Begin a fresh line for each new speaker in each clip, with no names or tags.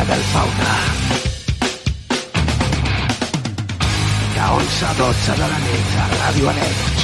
Taverna del fauna. De 11 a 12 de la nit a Ràdio Aneig.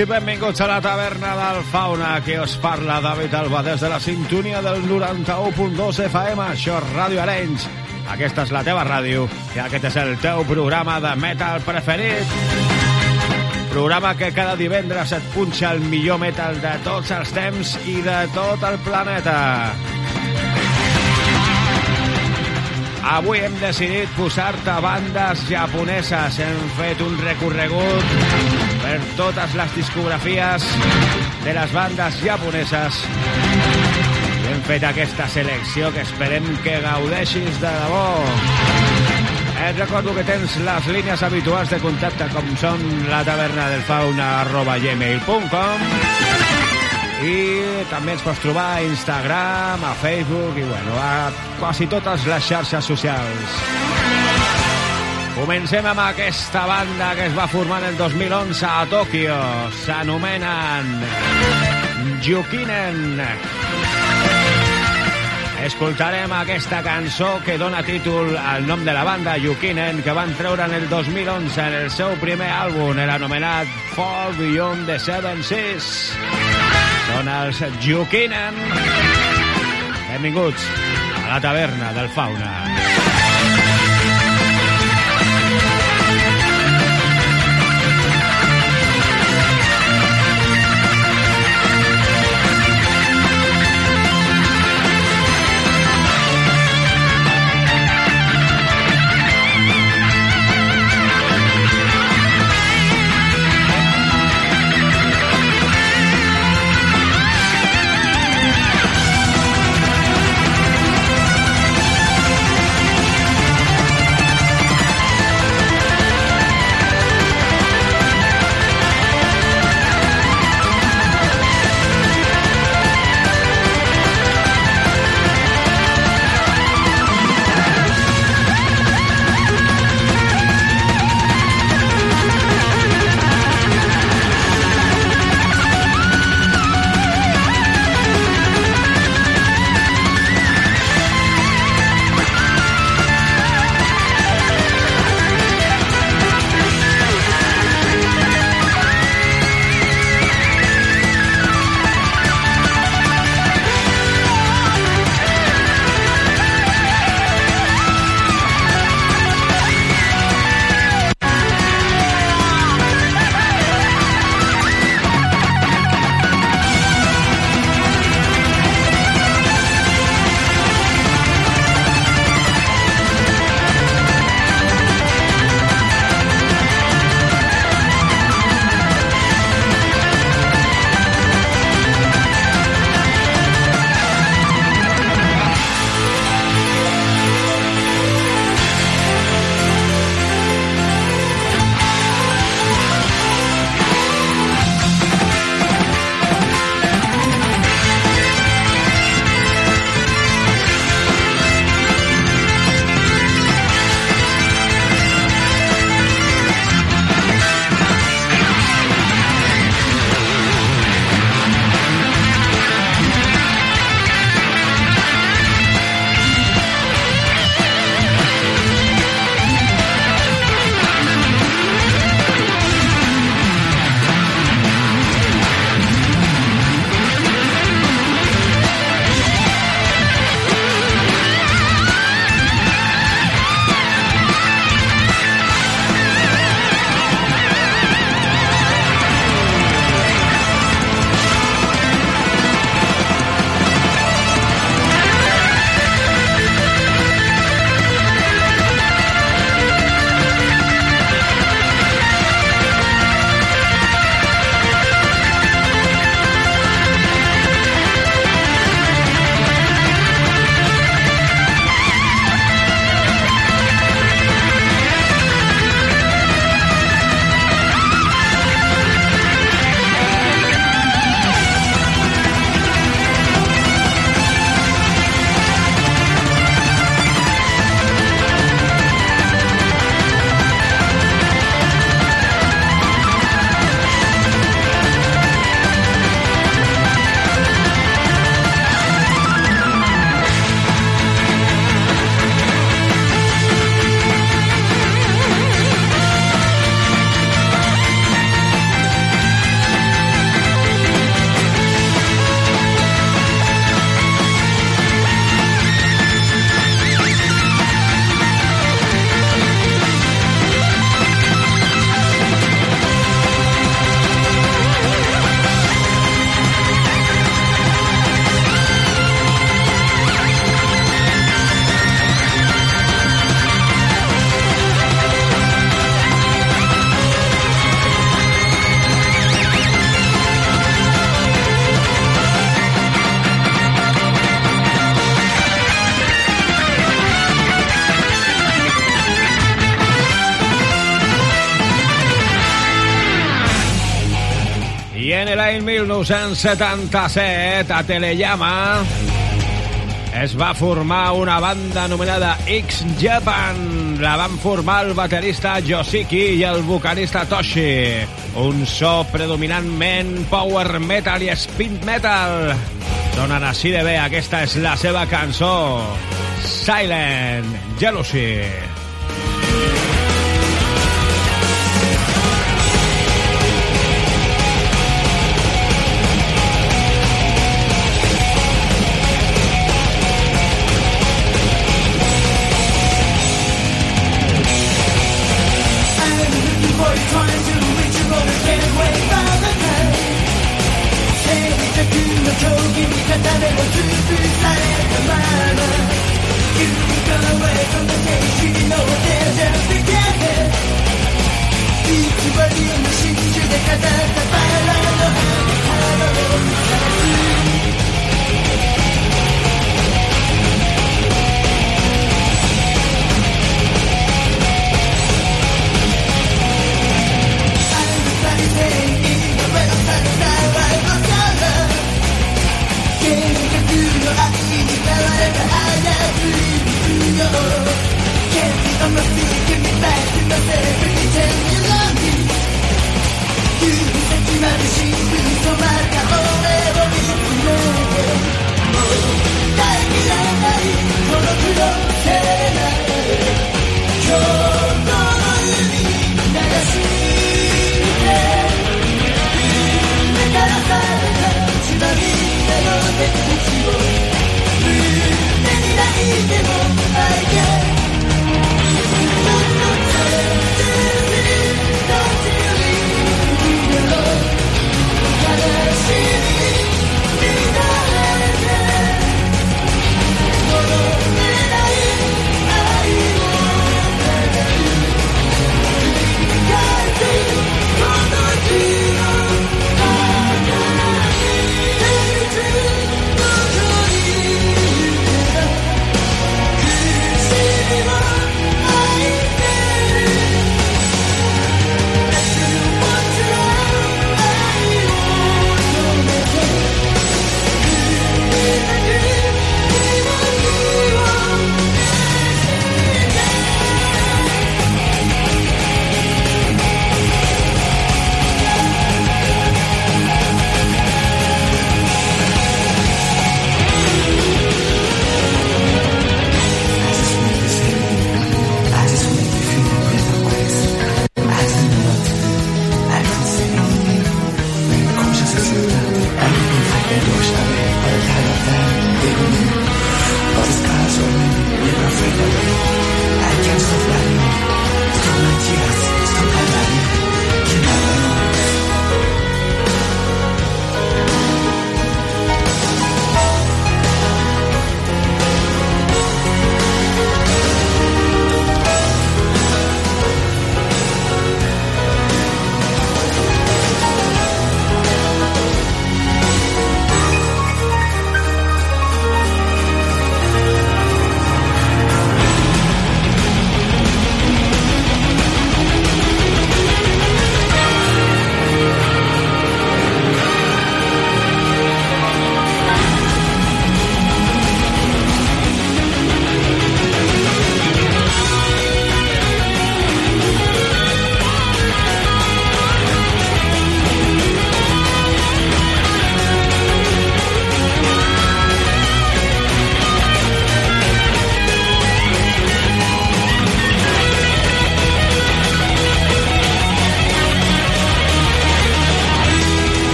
I benvinguts a la taverna del Fauna. Aquí us parla David Alba des de la sintonia del 91.2 FM. Això és Ràdio Arenys. Aquesta és la teva ràdio i aquest és el teu programa de metal preferit. Programa que cada divendres et punxa el millor metal de tots els temps i de tot el planeta. Avui hem decidit posar-te bandes japoneses. Hem fet un recorregut per totes les discografies de les bandes japoneses. I hem fet aquesta selecció que esperem que gaudeixis de debò. Et recordo que tens les línies habituals de contacte com són la taverna del fauna arroba gmail.com i també ens pots trobar a Instagram, a Facebook i bueno, a quasi totes les xarxes socials. Comencem amb aquesta banda que es va formar el 2011 a Tòquio. S'anomenen Jukinen. Escoltarem aquesta cançó que dona títol al nom de la banda Yukinen que van treure en el 2011 en el seu primer àlbum, l'anomenat Fall Beyond the Seven Seas. Són els Jukinen. Benvinguts a la taverna del Fauna.
Thank
1977, a Teleyama, es va formar una banda anomenada X Japan. La van formar el baterista Yoshiki i el vocalista Toshi. Un so predominantment power metal i speed metal. Donen així de bé, aquesta és la seva cançó. Silent Jealousy.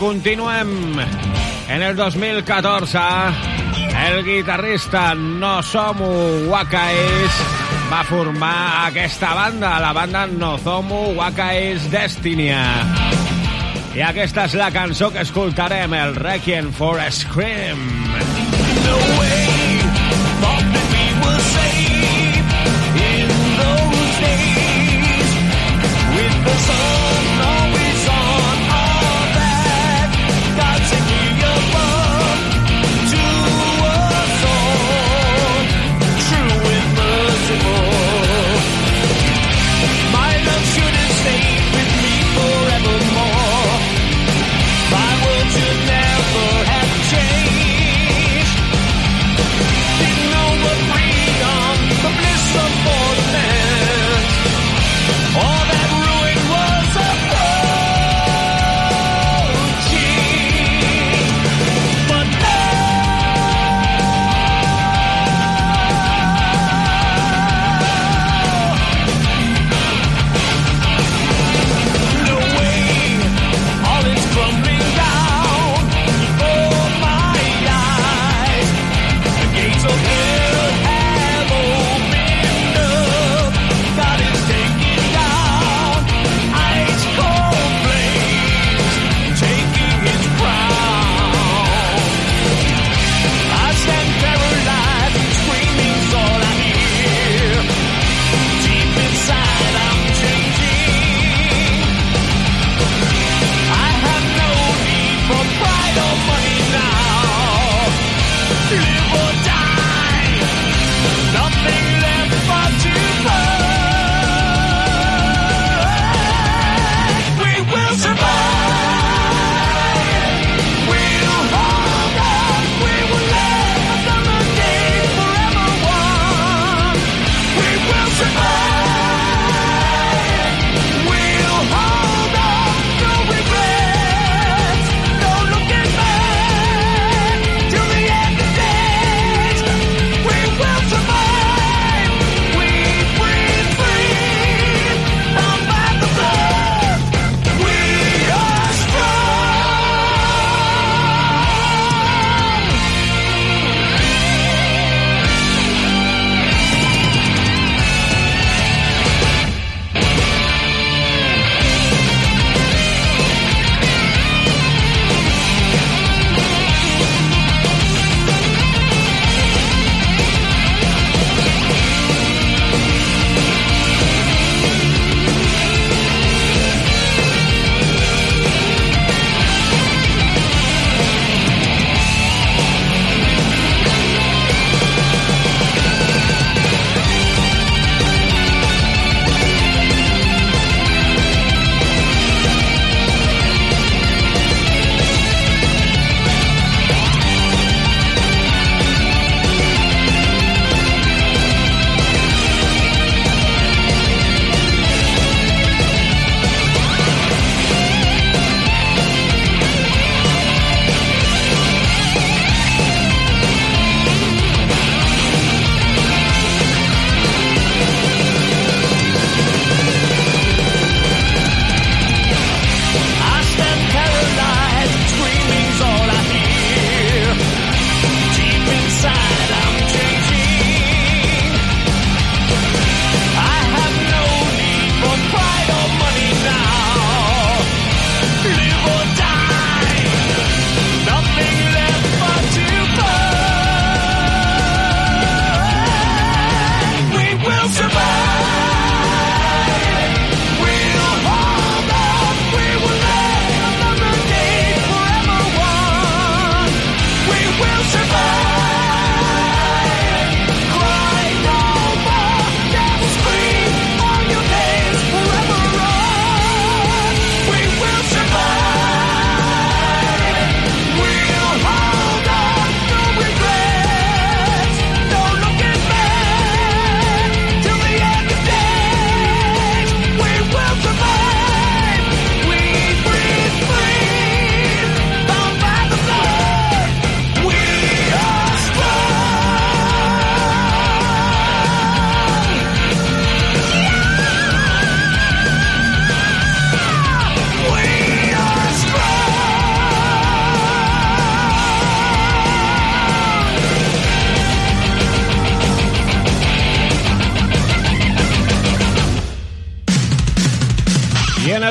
Continuem. En el 2014, el guitarrista Nozomu Wakaes va formar aquesta banda, la banda Nozomu Wakaes Destinia. I aquesta és la cançó que escoltarem, el Requiem for a Scream. No way, that we in those days the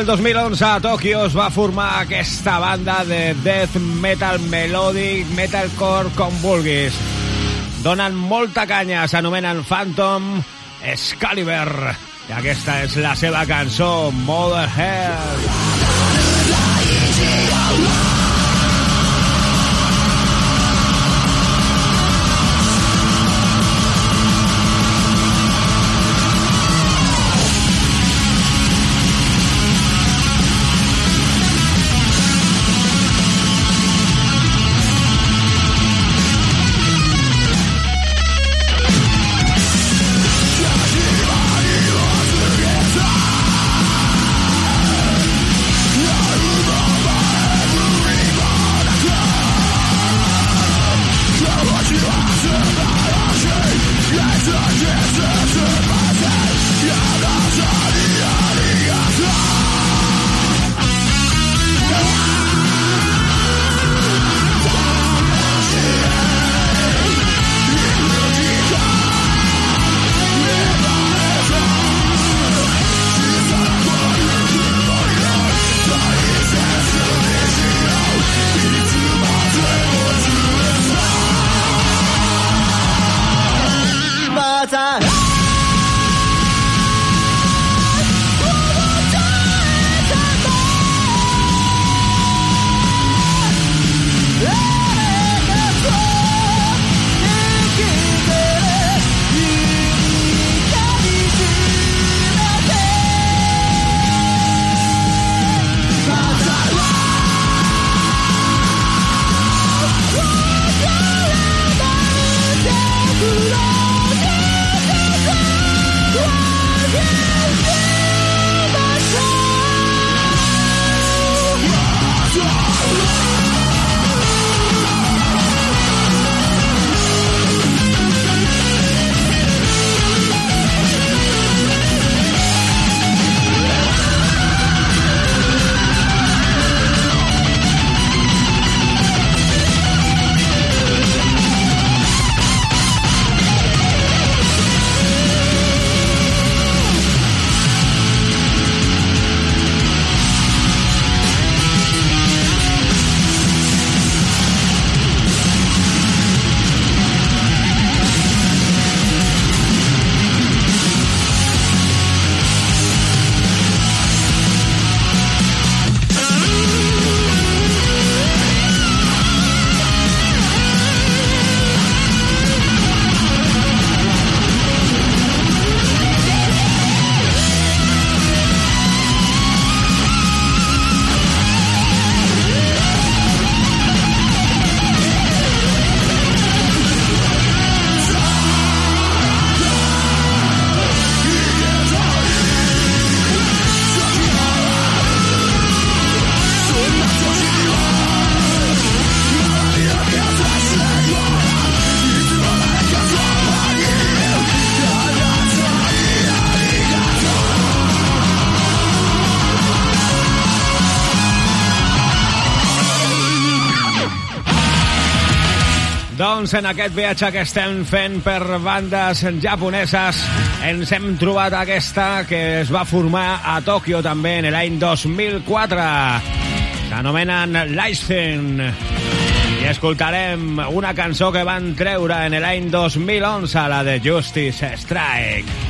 2011 a Tòquio es va formar aquesta banda de death metal melodic, metalcore, com vulguis. Donen molta canya, s'anomenen Phantom Excalibur. I aquesta és la seva cançó, Mother Heart. En aquest viatge que estem fent per bandes japoneses ens hem trobat aquesta que es va formar a Tòquio també en l'any 2004. S'anomenen Leisten i escoltarem una cançó que van treure en l'any 2011, la de Justice Strike.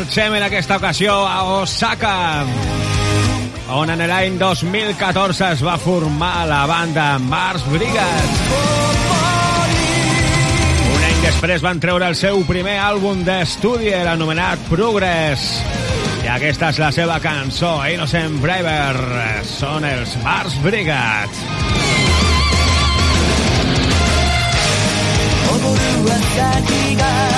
Marxem en aquesta ocasió a Osaka, on en l'any 2014 es va formar la banda Mars Brigade. Un any després van treure el seu primer àlbum d'estudi, l'anomenat Progress. I aquesta és la seva cançó, Innocent Braver. Són els Mars Brigade.
踊る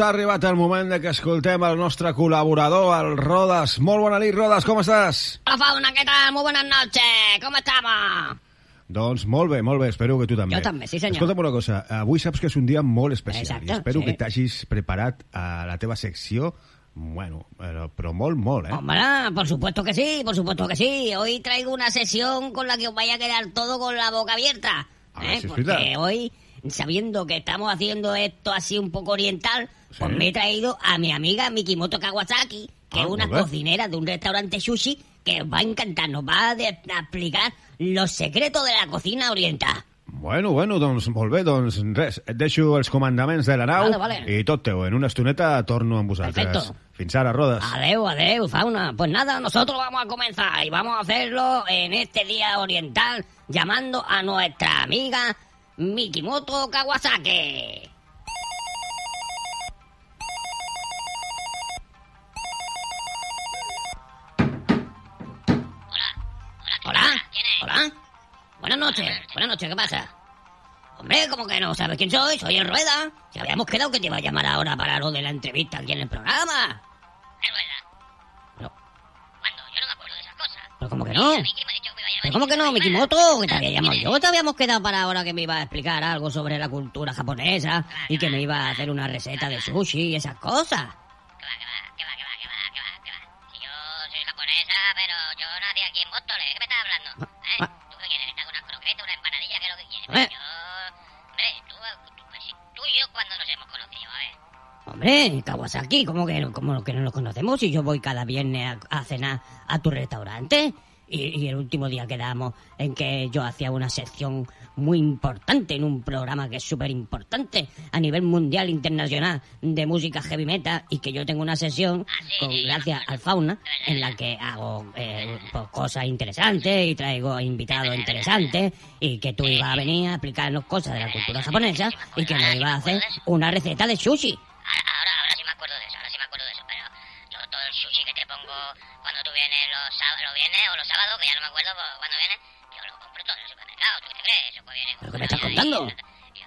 ha arribat el moment de que escoltem el nostre col·laborador, el Rodas. Molt bona nit, Rodas, com estàs?
Hola Fauna, ¿qué tal? Muy buenas noches. ¿Cómo estamos?
Doncs molt bé, molt bé, espero que tu també.
Jo també, sí, senyor.
Escolta'm una cosa, avui saps que és un dia molt especial
Exacte,
i espero
sí.
que t'hagis preparat a la teva secció Bueno, però, però molt, molt, eh?
Hombre, por supuesto que sí, por supuesto que sí. Hoy traigo una sesión con la que os vaya a quedar todo con la boca abierta.
A ver
¿eh?
si
Porque hoy, sabiendo que estamos haciendo esto así un poco oriental, pues
Sí.
me he traído a mi amiga Mikimoto Kawasaki, que
Ah,
es una cocinera de un restaurante sushi que os va a encantar, nos va a, de- a explicar los secretos de la cocina oriental.
Bueno, bueno, doncs molt bé, doncs res, et deixo els comandaments de la nau
Vale, vale.
i tot teu. En una estoneta torno amb vosaltres.
Perfecto.
Fins ara, Rodes.
Adeu, adeu, fauna. Pues nada, nosotros vamos a comenzar y vamos a hacerlo en este día oriental llamando a nuestra amiga Mikimoto Kawasaki. Noches, buenas noches, ¿qué pasa? Hombre, como que no sabes quién soy, soy el Rueda. Si habíamos quedado que te iba a llamar ahora para lo de la entrevista aquí en el programa.
¿Es verdad?
Pero,
¿Cuándo? Yo no me acuerdo de esas cosas.
pero ¿cómo que no? ¿Pero cómo que no, Mikimoto? Que te había llamado yo. Te habíamos quedado para ahora que me iba a explicar algo sobre la cultura japonesa y que me iba a hacer una receta de sushi y esas cosas.
Que va, que va, que va, que va, que va, que va, que va. Si yo soy japonesa, pero yo nací aquí en Móstoles. ¿Qué me estás Hombre,
Kawasaki, ¿cómo que, cómo que no nos conocemos si yo voy cada viernes a, a cenar a tu restaurante? Y, y el último día quedamos en que yo hacía una sección muy importante en un programa que es súper importante a nivel mundial, internacional, de música heavy metal, y que yo tengo una sesión, con, gracias al Fauna, en la que hago eh, pues, cosas interesantes y traigo invitados interesantes, y que tú ibas a venir a explicarnos cosas de la cultura japonesa, y que nos ibas a hacer una receta de sushi.
Ahora, ahora, ahora sí me acuerdo de eso, ahora sí me acuerdo de eso, pero yo todo el sushi que te pongo cuando tú vienes los sábados, los viernes o los sábados, que ya no me acuerdo pues, cuando vienes, yo lo compro todo en el supermercado, ¿tú qué te crees? Eso pues viene con
¿Pero qué me estás contando?
Yo,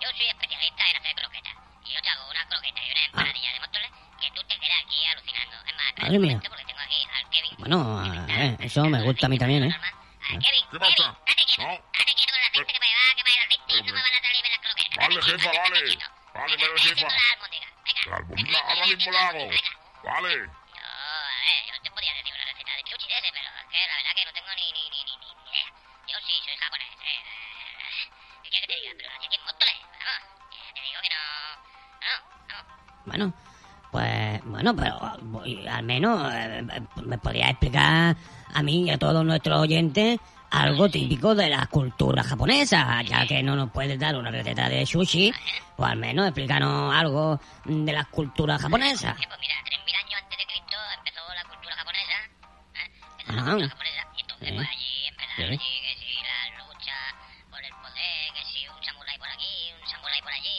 yo soy especialista en hacer croquetas, y yo te hago una croqueta y una empanadilla de móstoles que tú te quedas aquí alucinando. Es más, espera
Madre
un
mía.
momento porque tengo aquí al Kevin.
Bueno, eh, eso me gusta a mí también, ¿eh?
Ah, Kevin,
¿Qué pasa?
Kevin, date quieto, date quieto con la cinta que me va a quemar el aceite y no me van a salir bien las croquetas.
Vale, jefa, vale. Vale,
ve
jefa.
Albóndiga.
Ahora mismo la hago. Vale.
Yo, a ver, yo te podría decir una receta de chuchi de ese, pero es que la verdad que no tengo ni, ni, ni, ni, ni idea. Yo sí, soy japonés, eh. ¿Qué quieres que te diga? Pero nací aquí en Móstoles, vamos. que Te digo que no... No, no.
Bueno, pues bueno, pero al menos eh, me podría explicar a mí y a todos nuestros oyentes algo típico de la cultura japonesa, ya que no nos puedes dar una receta de sushi, pues al menos explícanos algo de la cultura japonesa.
Eh, pues mira, 3.000 años antes de Cristo empezó la cultura japonesa. ¿eh? Empezó
Ajá.
la cultura japonesa. Y entonces,
Sí.
pues allí empezaron
Sí.
que si la lucha por el poder, que si un samurái por aquí, un samurái por allí,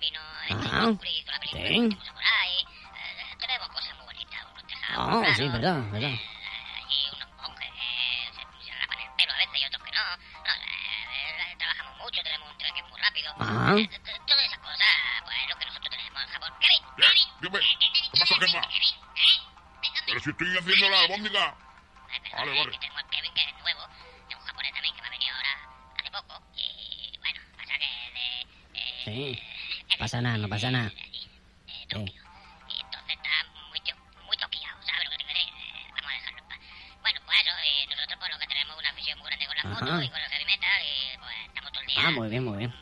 vino este
Ajá.
Cruise con la película
Sí.
El último samurái. Eh, tenemos cosas muy bonitas, unos tejados.
Ah,
muy
sí,
raros,
verdad, verdad.
eh,
Ajá.
Entonces, toda que nosotros tenemos jamón. Kevin, Kevin.
¿qué pasa, Pero si estoy haciendo la albóndiga. Vale, vale.
Tengo Kevin, que es nuevo, un japonés también que me ha venido ahora hace poco. Y bueno, pasa que
sí. No pasa nada, no pasa nada. Ah, muy bien, muy bien.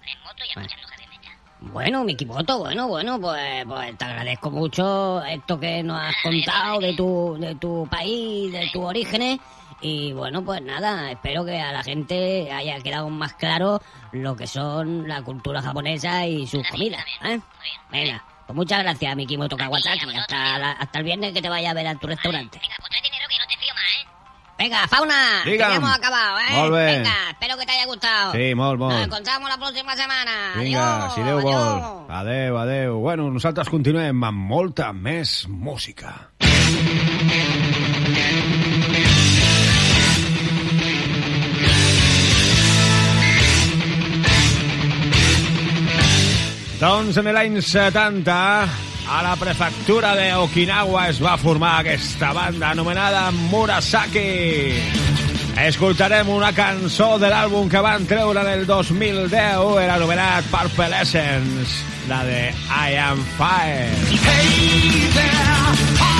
Bueno.
metal.
Bueno, bueno, pues, pues te agradezco mucho esto que nos has contado de tu, de tu país, de tus orígenes. Y bueno, pues nada, espero que a la gente haya quedado más claro lo que son la cultura japonesa y sus comidas. ¿eh? Venga, pues muchas gracias, Mikimoto Kawasaki. Hasta, hasta el viernes que te vaya a ver a tu restaurante.
Venga,
Fauna,
Digue'm.
hemos acabado, ¿eh?
Molt bé.
Venga, espero que te haya gustado.
Sí, molt, molt.
Nos encontramos la próxima semana.
Vinga,
Adiós,
si Déu vol. Adeu, adeu. Bueno, nosaltres continuem amb molta més música. Doncs en l'any 70, a la prefectura de Okinawa es va formar aquesta banda anomenada Murasaki. Escoltarem una cançó de l'àlbum que van treure del 2010, era anomenat Purple Essence, la de I Am Fire.
Hey there,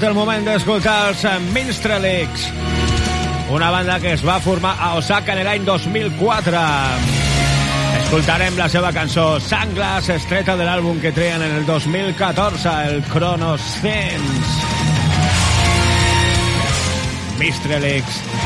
arribat el moment d'escoltar els eh, Minstrelix, una banda que es va formar a Osaka en l'any 2004. Escoltarem la seva cançó Sanglas, estreta de l'àlbum que treien en el 2014, el Chronoscens. Mistrelix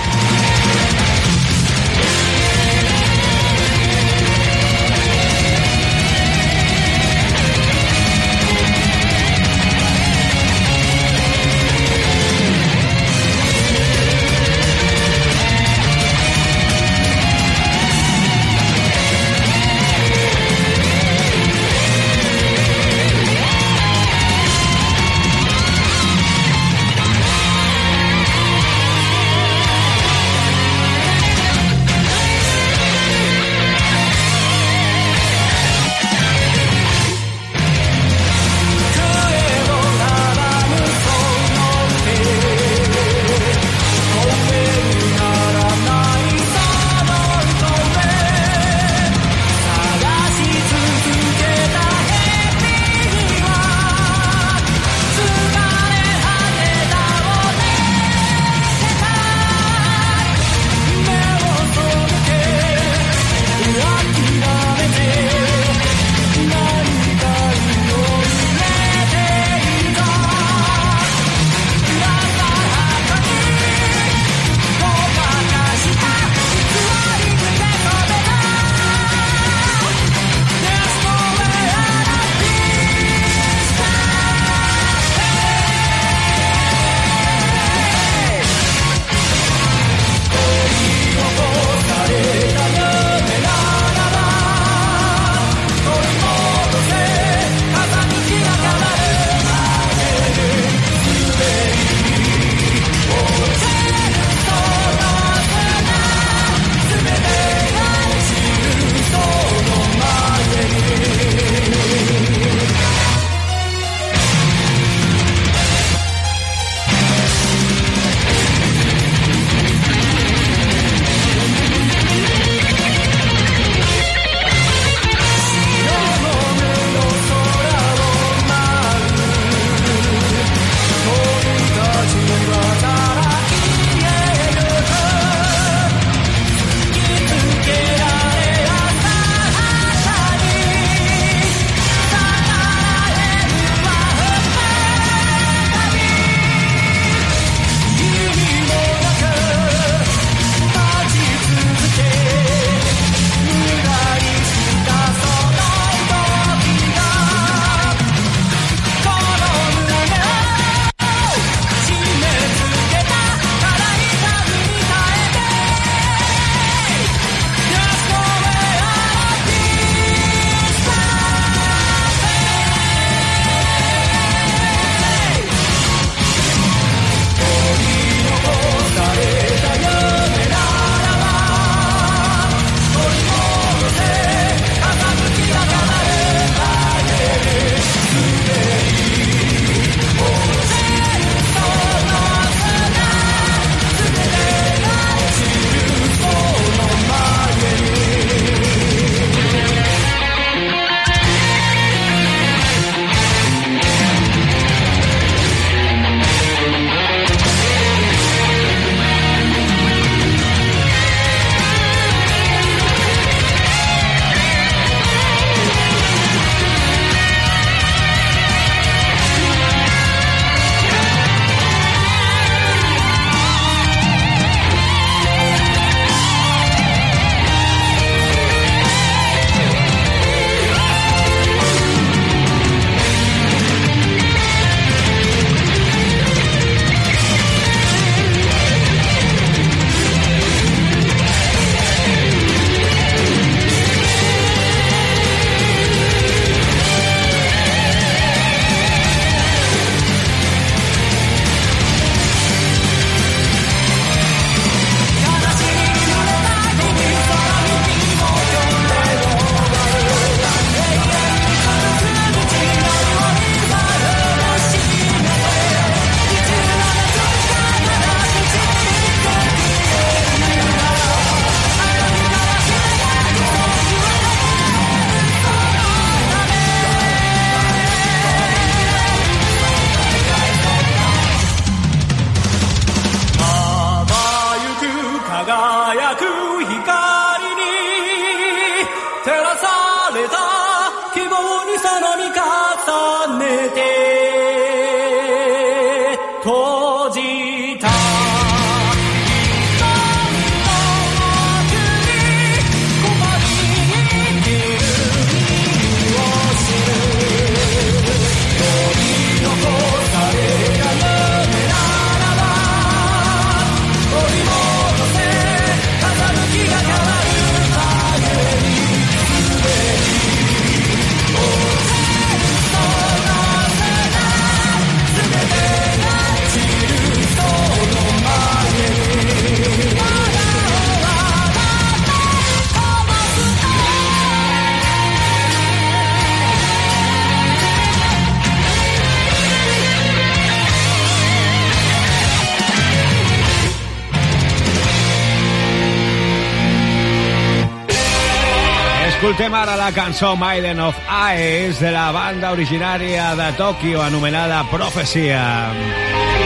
Escoltem ara la cançó Maiden of Eyes de la banda originària de Tòquio anomenada Profecia.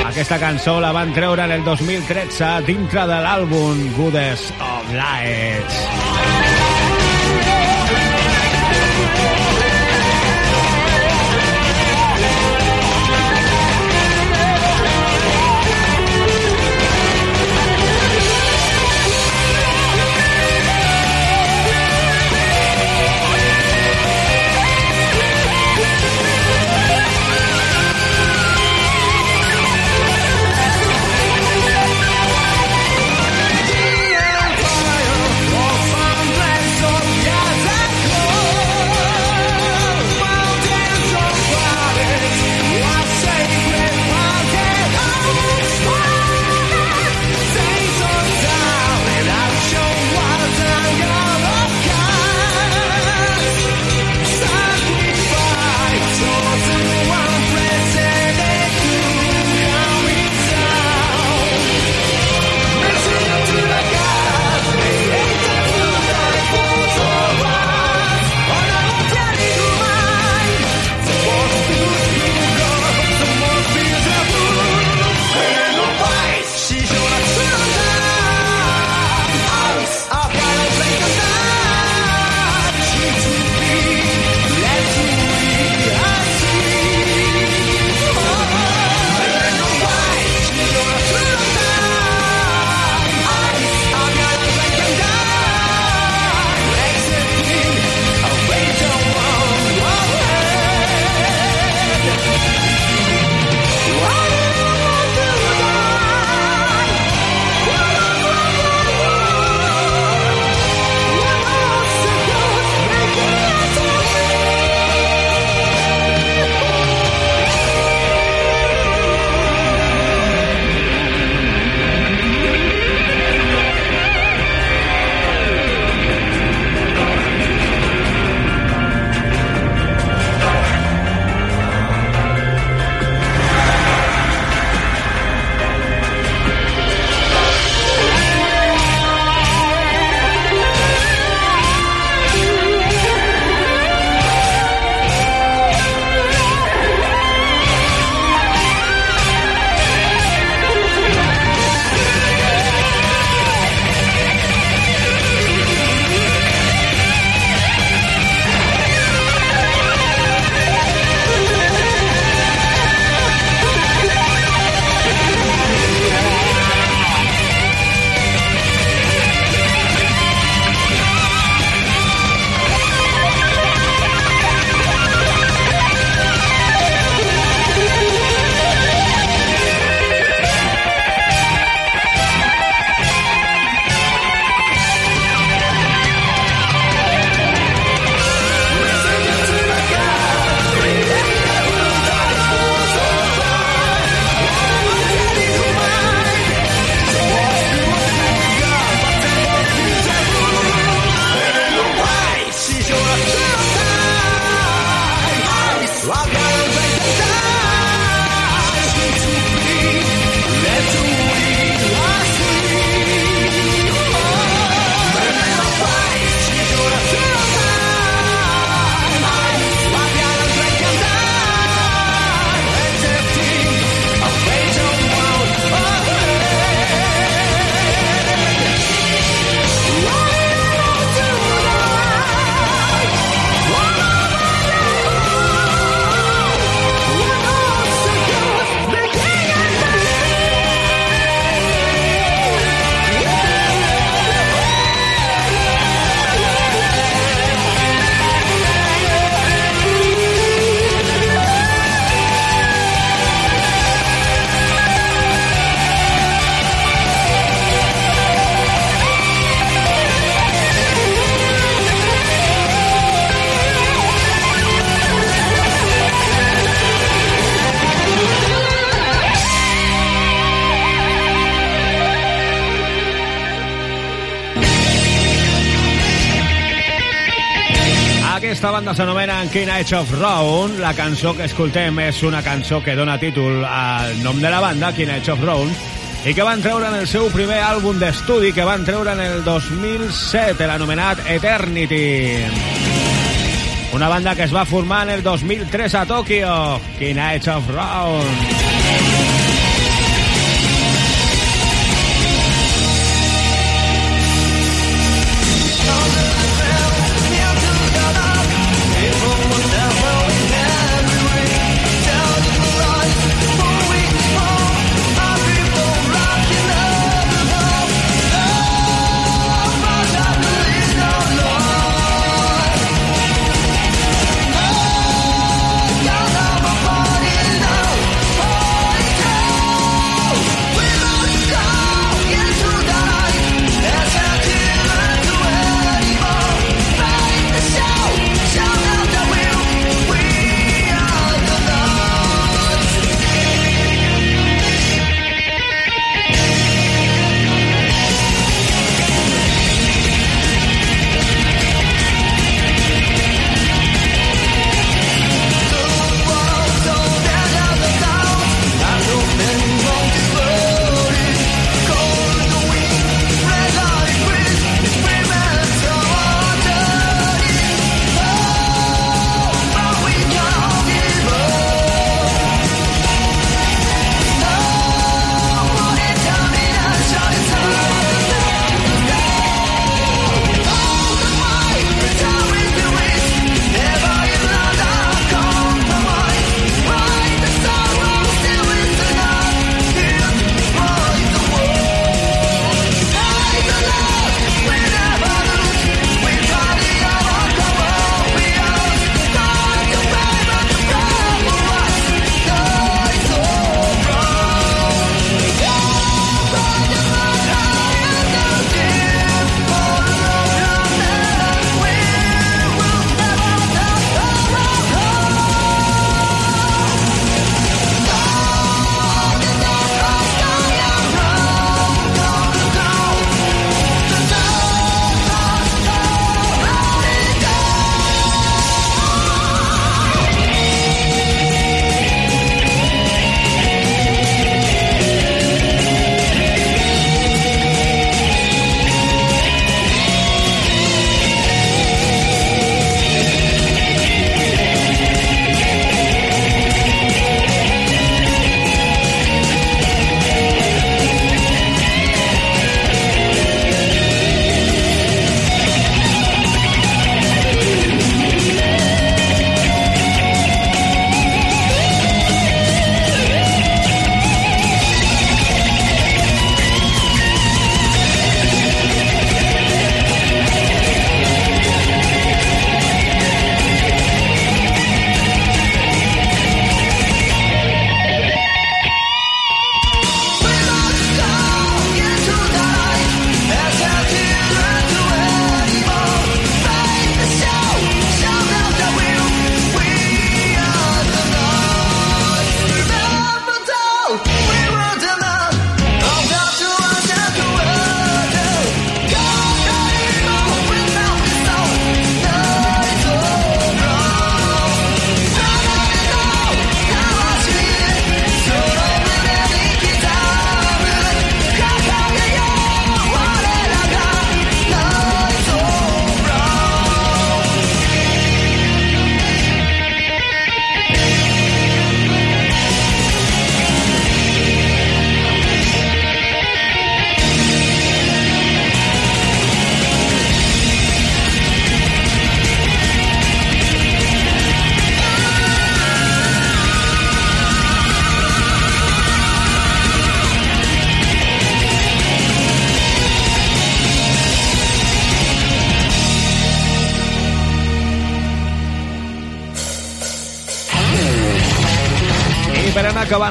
Aquesta cançó la van treure en el 2013 dintre de l'àlbum Goddess of Lights. Aquesta banda s'anomena King Age of Round. La cançó que escoltem és una cançó que dona títol al nom de la banda, King Age of Round, i que van treure en el seu primer àlbum d'estudi que van treure en el 2007, l'anomenat Eternity. Una banda que es va formar en el 2003 a Tòquio, Knights of Round.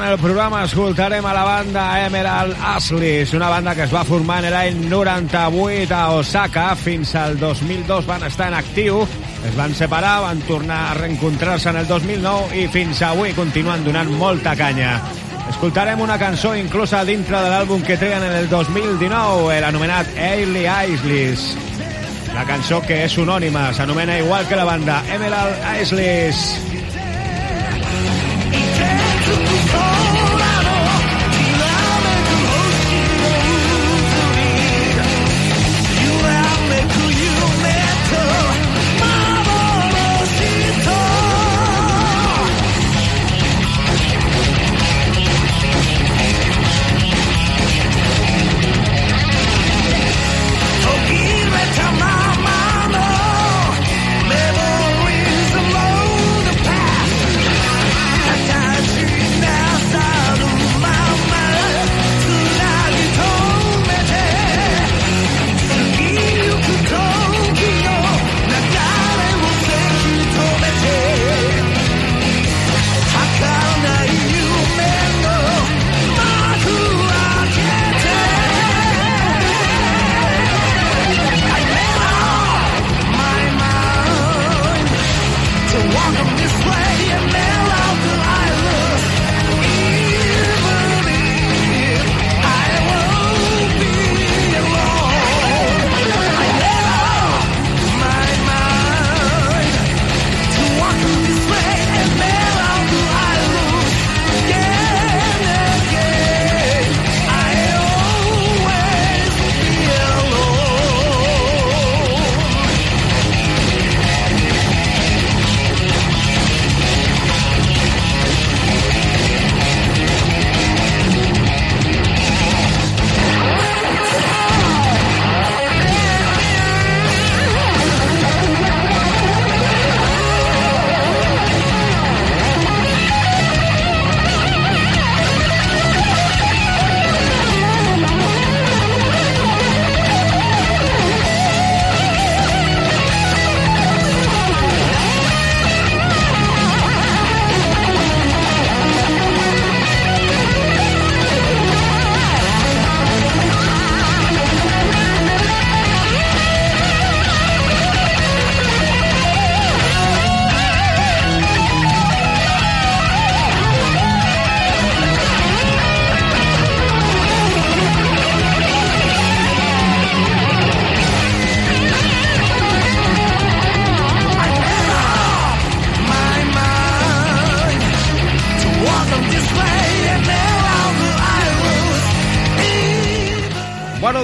El programa escoltarem a la banda Emerald Asleys, una banda que es va formar en l'any 98 a Osaka. Fins al 2002 van estar en actiu, es van separar, van tornar a reencontrar-se en el 2009 i fins avui continuen donant molta canya. Escoltarem una cançó inclosa dintre de l'àlbum que treien en el 2019, l'anomenat Ailey Isleys. La cançó que és unònima, s'anomena igual que la banda Emerald Isleys.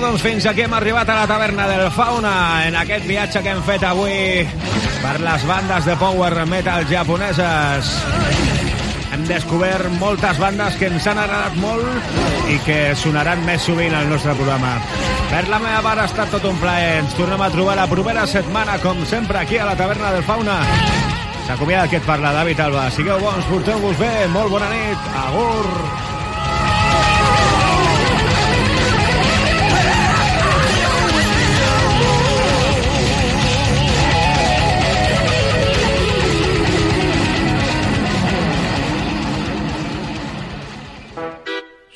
Doncs fins aquí hem arribat a la taverna del Fauna en aquest viatge que hem fet avui per les bandes de power metal japoneses. Hem descobert moltes bandes que ens han agradat molt i que sonaran més sovint al nostre programa. Per la meva part ha estat tot un plaer. Ens tornem a trobar la propera setmana, com sempre, aquí a la taverna del Fauna. S'acomiada qui et parla, David Alba. Sigueu bons, porteu-vos bé, molt bona nit. Agur!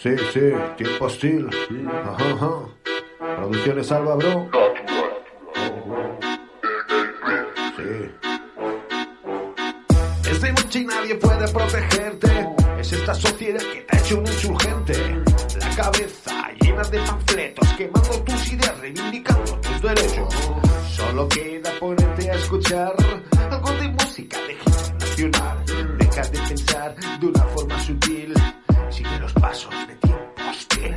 Sí, sí, tiempo hostil. Ajá, ajá. Producciones Alba, bro. Sí. Es de noche nadie puede protegerte. Es esta sociedad que te ha hecho un insurgente. La cabeza llena de panfletos, quemando tus ideas, reivindicando tus derechos. Solo queda ponerte a escuchar algo de música de nacional. Deja de pensar de una forma sutil sigue los pasos de tiempo hostil.